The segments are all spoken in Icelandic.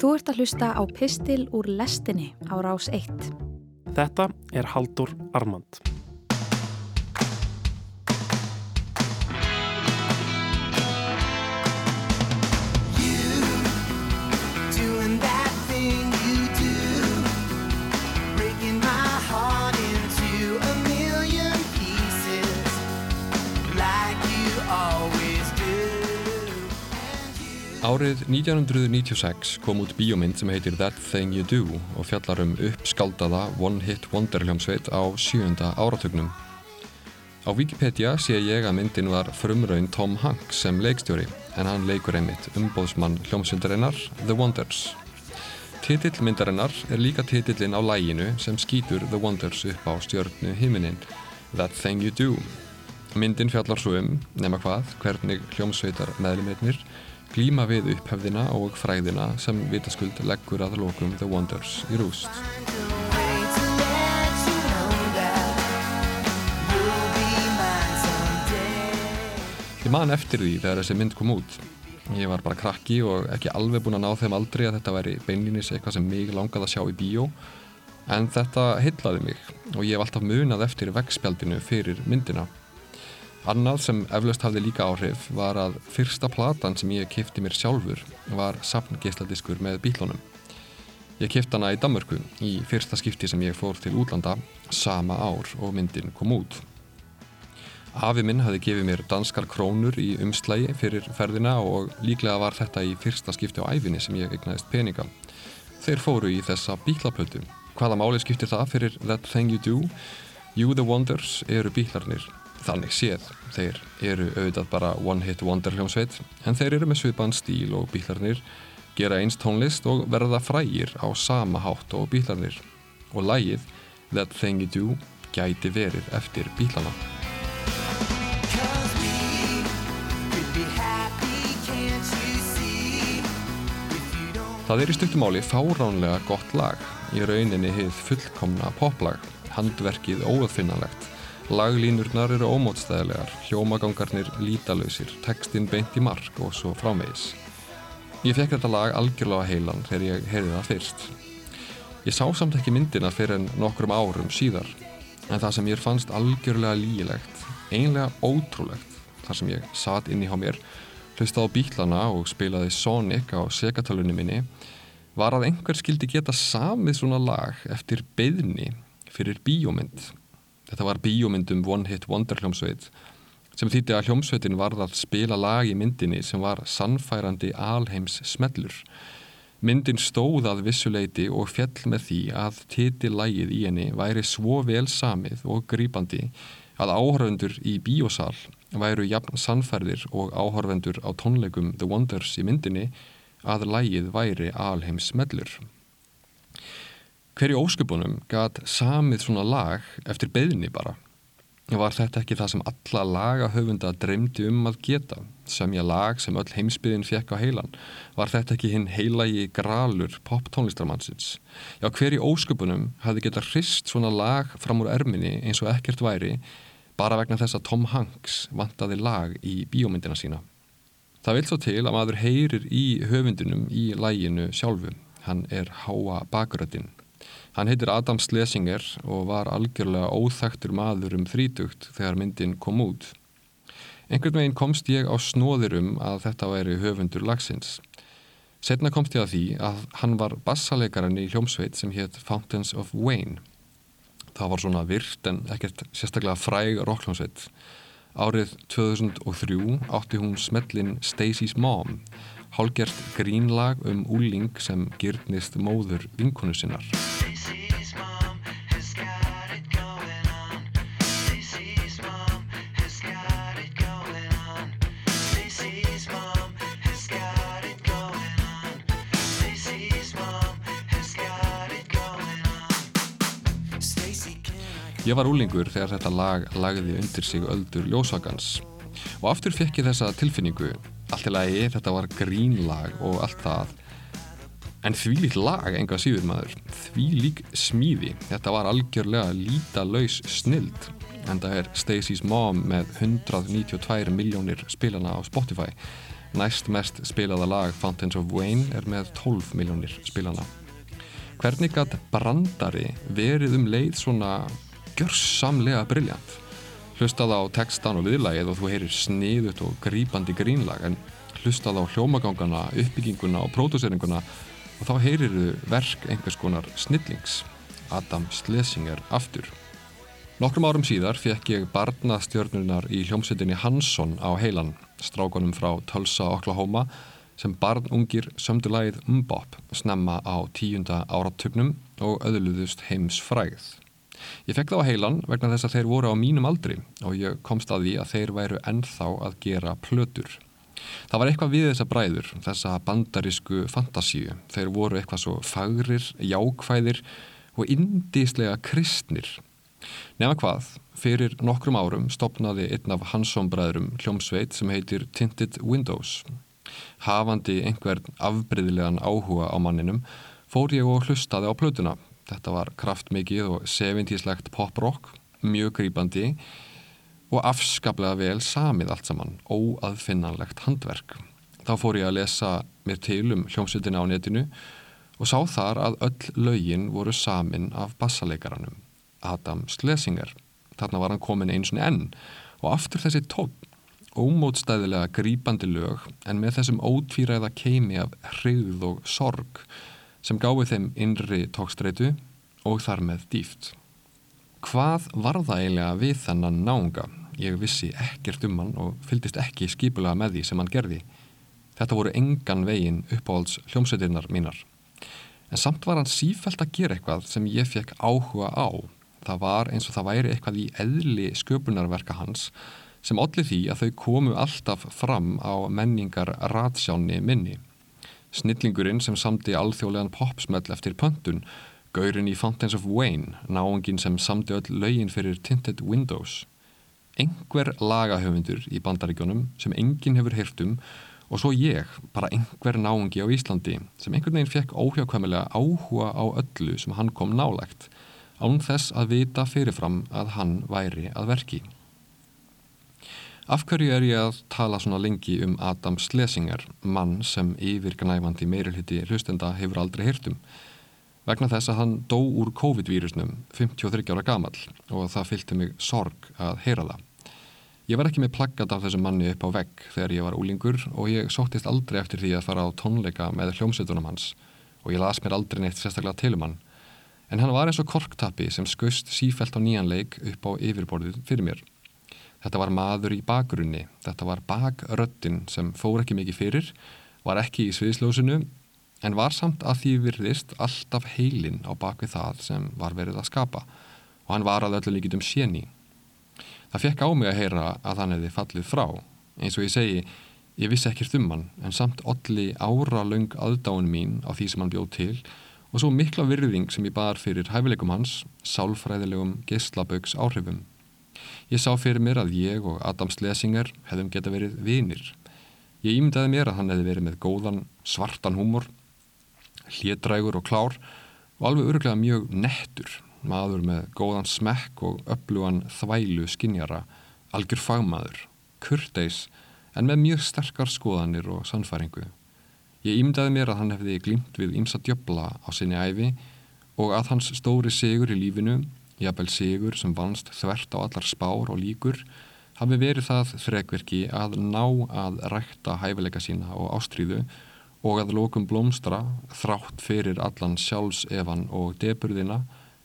Þú ert að hlusta á Pistil úr lestinni á rás 1. Þetta er Haldur Armand. Árið 1996 kom út bíómynd sem heitir That Thing You Do og fjallar um uppskáldaða One Hit Wonder hljómsveit á sjönda áratugnum. Á Wikipedia sé ég að myndin var frumraun Tom Hanks sem leikstjóri en hann leikur einmitt umbóðsmann hljómsveindarinnar The Wonders. Titill myndarinnar er líka titillin á læginu sem skýtur The Wonders upp á stjörnu himinin That Thing You Do. Myndin fjallar svo um, nema hvað, hvernig hljómsveitar meðlumirnir glíma við upphefðina og fræðina sem vitaskuld leggur að lokum The Wonders í rúst. Ég man eftir því þegar þessi mynd kom út. Ég var bara krakki og ekki alveg búinn að ná þeim aldrei að þetta væri beinlýnis eitthvað sem mig langaði að sjá í bíó en þetta heitlaði mig og ég hef alltaf munað eftir vegspjaldinu fyrir myndina. Annað sem eflaust hafði líka áhrif var að fyrsta platan sem ég kifti mér sjálfur var safngeisladiskur með bílunum. Ég kifti hana í Danmörku í fyrsta skipti sem ég fór til útlanda sama ár og myndin kom út. Afi minn hafði gefið mér danskar krónur í umslægi fyrir ferðina og líklega var þetta í fyrsta skipti á æfinni sem ég egnaðist peninga. Þeir fóru í þessa bílaplötu. Hvaða máli skiptir það fyrir That Thing You Do? You The Wonders eru bílarnir. Þannig séð, þeir eru auðvitað bara One Hit Wonder hljómsveit en þeir eru með svipaðan stíl og bílarnir gera eins tónlist og verða frægir á sama hátt og bílarnir. Og lægið That Thing You Do gæti verið eftir don't Það er í stuttumáli fáránlega gott lag, í rauninni hið fullkomna poplag, handverkið óöðfinnanlegt, laglínurnar eru ómótstæðilegar, hljómagangarnir lítalöysir, textin beint í mark og svo frámegis. Ég fekk þetta lag algjörlega heilan þegar ég heyrði það fyrst. Ég sá samt ekki myndina fyrir en nokkrum árum síðar, en það sem mér fannst algjörlega lígilegt, einlega ótrúlegt, þar sem ég satt inn í hjá mér, hlustaði á bílana og spilaði Sonic á segatalunni minni, var að einhver skildi geta samið svona lag eftir beðni fyrir bíómynd. Þetta var bíómynd um One Hit Wonder hljómsveit sem þýtti að hljómsveitin varð að spila lag í myndinni sem var sannfærandi alheims smellur. Myndin stóð að vissuleiti og fjell með því að titilægið í henni væri svo vel samið og grípandi að áhörvendur í bíósal væru jafn sannfærðir og áhörvendur á tónleikum The Wonders í myndinni að lægið væri alheims smellur. Hverju ósköpunum gat samið svona lag eftir beðni bara? Var þetta ekki það sem alla lagahöfunda dreymdi um að geta? Semja lag sem öll heimsbyðin fekk á heilan? Var þetta ekki hinn heilagi grálur poptónlistarmannsins? Já, hverju ósköpunum hafði geta hrist svona lag fram úr erminni eins og ekkert væri bara vegna þess að Tom Hanks vantaði lag í bíómyndina sína? Það vil svo til að maður heyrir í höfundinum í læginu sjálfu. Hann er Háa Bakuröddin. Hann heitir Adam Schlesinger og var algjörlega óþægtur maður um þrítugt þegar myndin kom út. Einhvern veginn komst ég á snóðir um að þetta væri höfundur lagsins. Setna komst ég að því að hann var bassalegaran í hljómsveit sem hétt Fountains of Wayne. Það var svona virt en ekkert sérstaklega fræg rockhljómsveit. Árið 2003 átti hún smellin Stacy's Mom, hálgert grínlag um úling sem gyrnist móður vinkonu sinnar. Ég var úlingur þegar þetta lag lagði undir sig öldur ljósakans og aftur fekk ég þessa tilfinningu. Allt í lagi, þetta var grínlag og allt það. En því líkt lag enga síður maður. Því lík smíði, þetta var algjörlega lítalaus snild. En það er Stacy's Mom með 192 miljónir spilana á Spotify. Næst mest spilaða lag Fountains of Wayne er með 12 miljónir spilana. Hvernig gætt brandari verið um leið svona gjörsamlega briljant? Hlustað á textan og viðlagið og þú heyrir sniðut og grípandi grínlag en hlustað á hljómagangana, uppbygginguna og pródúseringuna og þá heyrir þau verk einhvers konar snillings. Adam Schlesinger aftur. Nokkrum árum síðar fekk ég barnastjörnunar í hljómsveitinni Hansson á heilan, strákonum frá Tulsa, Oklahoma, sem barnungir sömdu lagið Mbop snemma á tíunda áratugnum og öðluðust heims fræð. Ég fekk þá á heilan vegna þess að þeir voru á mínum aldri og ég komst að því að þeir væru ennþá að gera plötur. Það var eitthvað við þessa bræður, þessa bandarísku fantasíu. Þeir voru eitthvað svo fagrir, jákvæðir og indíslega kristnir. Nefna hvað, fyrir nokkrum árum stopnaði einn af Hansson-bræðurum hljómsveit sem heitir Tinted Windows. Hafandi einhvern afbreyðilegan áhuga á manninum fór ég og hlustaði á plötuna. Þetta var kraftmikið og 70-slegt pop-rock, mjög grýpandi og afskaplega vel samið allt saman, óaðfinnanlegt handverk. Þá fór ég að lesa mér til um hljómsveitina á netinu og sá þar að öll lögin voru samin af bassaleikaranum, Adam Schlesinger. Þarna var hann komin eins og enn og aftur þessi tótt, ómótstæðilega grípandi lög en með þessum ótvíræða keimi af hrigð og sorg sem gáði þeim innri tókstreitu og þar með dýft. Hvað var það eiginlega við þennan náunga? Ég vissi ekkert um hann og fyldist ekki skipulega með því sem hann gerði. Þetta voru engan veginn uppáhalds hljómsveitirnar mínar. En samt var hann sífælt að gera eitthvað sem ég fekk áhuga á. Það var eins og það væri eitthvað í eðli sköpunarverka hans sem allir því að þau komu alltaf fram á menningar ratsjáni minni. Snillingurinn sem samti alþjóðlegan popsmell eftir pöntun, gaurinn í Fountains of Wayne, náungin sem samti öll lögin fyrir Tinted Windows. Engver lagahöfundur í bandaríkjónum sem enginn hefur heyrt um og svo ég, bara einhver náungi á Íslandi sem einhvern veginn fekk óhjákvæmilega áhuga á öllu sem hann kom nálægt, án þess að vita fyrirfram að hann væri að verki. Af hverju er ég að tala svona lengi um Adam Schlesinger, mann sem yfirgnæfandi meirulhiti hlustenda hefur aldrei heyrt um? Vegna þess að hann dó úr COVID-vírusnum 53 ára gamal og það fylgti mig sorg að heyra það. Ég var ekki með plaggat af þessum manni upp á vegg þegar ég var úlingur og ég sóttist aldrei eftir því að fara á tónleika með hljómsveitunum hans og ég las mér aldrei neitt sérstaklega til um hann. En hann var eins og korktappi sem skust sífælt á nýjan leik upp á yfirborðið fyrir mér. Þetta var maður í bakgrunni, þetta var bakröttin sem fór ekki mikið fyrir, var ekki í sviðsljósinu en var samt að því virðist alltaf heilin á bakvið það sem var verið að skapa og hann var að öllu líkitum séni. Það fekk á mig að heyra að hann hefði fallið frá. Eins og ég segi, ég vissi ekkert um hann en samt olli ára laung aðdáin mín á því sem hann bjóð til og svo mikla virðing sem ég bar fyrir hæfileikum hans, sálfræðilegum geyslaböks áhrifum. Ég sá fyrir mér að ég og Adam Schlesinger hefðum geta verið vinir. Ég ímyndaði mér að hann hefði verið með góðan, svartan húmor, hlédrægur og klár og alveg öruglega mjög nettur, maður með góðan smekk og öflugan þvælu skinjara, algjör fagmaður, kurteis en með mjög sterkar skoðanir og sannfæringu. Ég ímyndaði mér að hann hefði glýmt við ymsa djöbla á sinni æfi og að hans stóri sigur í lífinu, jafnvel sigur sem vannst þvert á allar spár og líkur, hafi verið það þrekverki að ná að rækta hæfileika sína og ástríðu og að lókum blómstra þrátt fyrir allan sjálfsefan og deburðina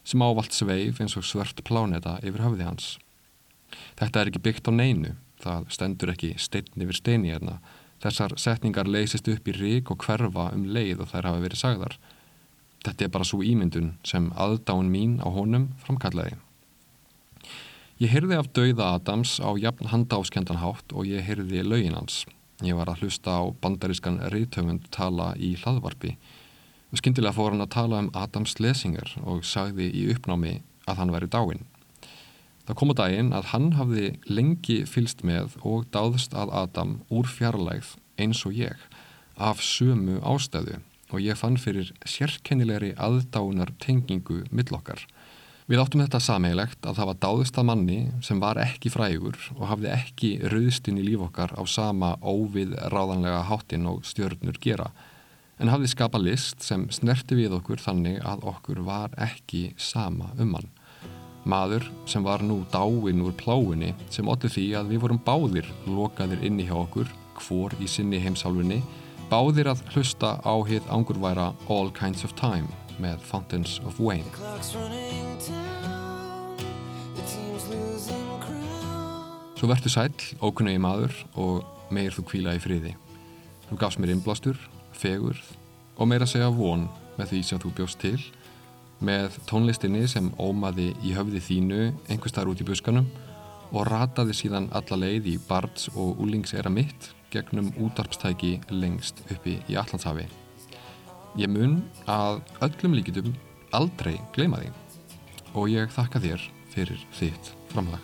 sem ávalt sveif eins og svört pláneta yfir höfði hans. Þetta er ekki byggt á neinu, það stendur ekki stein yfir steini hérna. Þessar setningar leysist upp í rík og hverfa um leið og þær hafa verið sagðar. Þetta er bara svo ímyndun sem aðdáin mín á honum framkallaði. Ég heyrði af dauða Adams á jafn handáskendanhátt og ég heyrði lögin hans. Ég var að hlusta á bandarískan reytöfund tala í hlaðvarpi og skyndilega fór hann að tala um Adams lesingar og sagði í uppnámi að hann væri dáin. Það kom á daginn að hann hafði lengi fylst með og dáðst að Adam úr fjarlægð eins og ég af sömu ástæðu og ég fann fyrir sérkennilegri aðdánar tengingu millokkar. Við áttum þetta sameigilegt að það var dáðist að manni sem var ekki frægur og hafði ekki rauðstinn í líf okkar á sama óvið ráðanlega hátinn og stjörnur gera en hafði skapa list sem snerti við okkur þannig að okkur var ekki sama um hann. Maður sem var nú dáin úr pláinni sem otti því að við vorum báðir lokaðir inni hjá okkur, hvor í sinni heimsálfunni, báðir að hlusta á hitt angurværa All Kinds of Time með Fountains of Wayne. Svo vertu sæll, ókunnegi maður og meir þú kvíla í friði. Þú gafst mér innblástur, fegurð og meira segja von með því sem þú bjóst til með tónlistinni sem ómaði í höfði þínu einhvers þar út í buskanum og rataði síðan alla leið í barns og úlingsera mitt gegnum útarpstæki lengst uppi í Allandshafi. Ég mun að öllum líkitum aldrei gleyma því og ég þakka þér fyrir þitt framlag.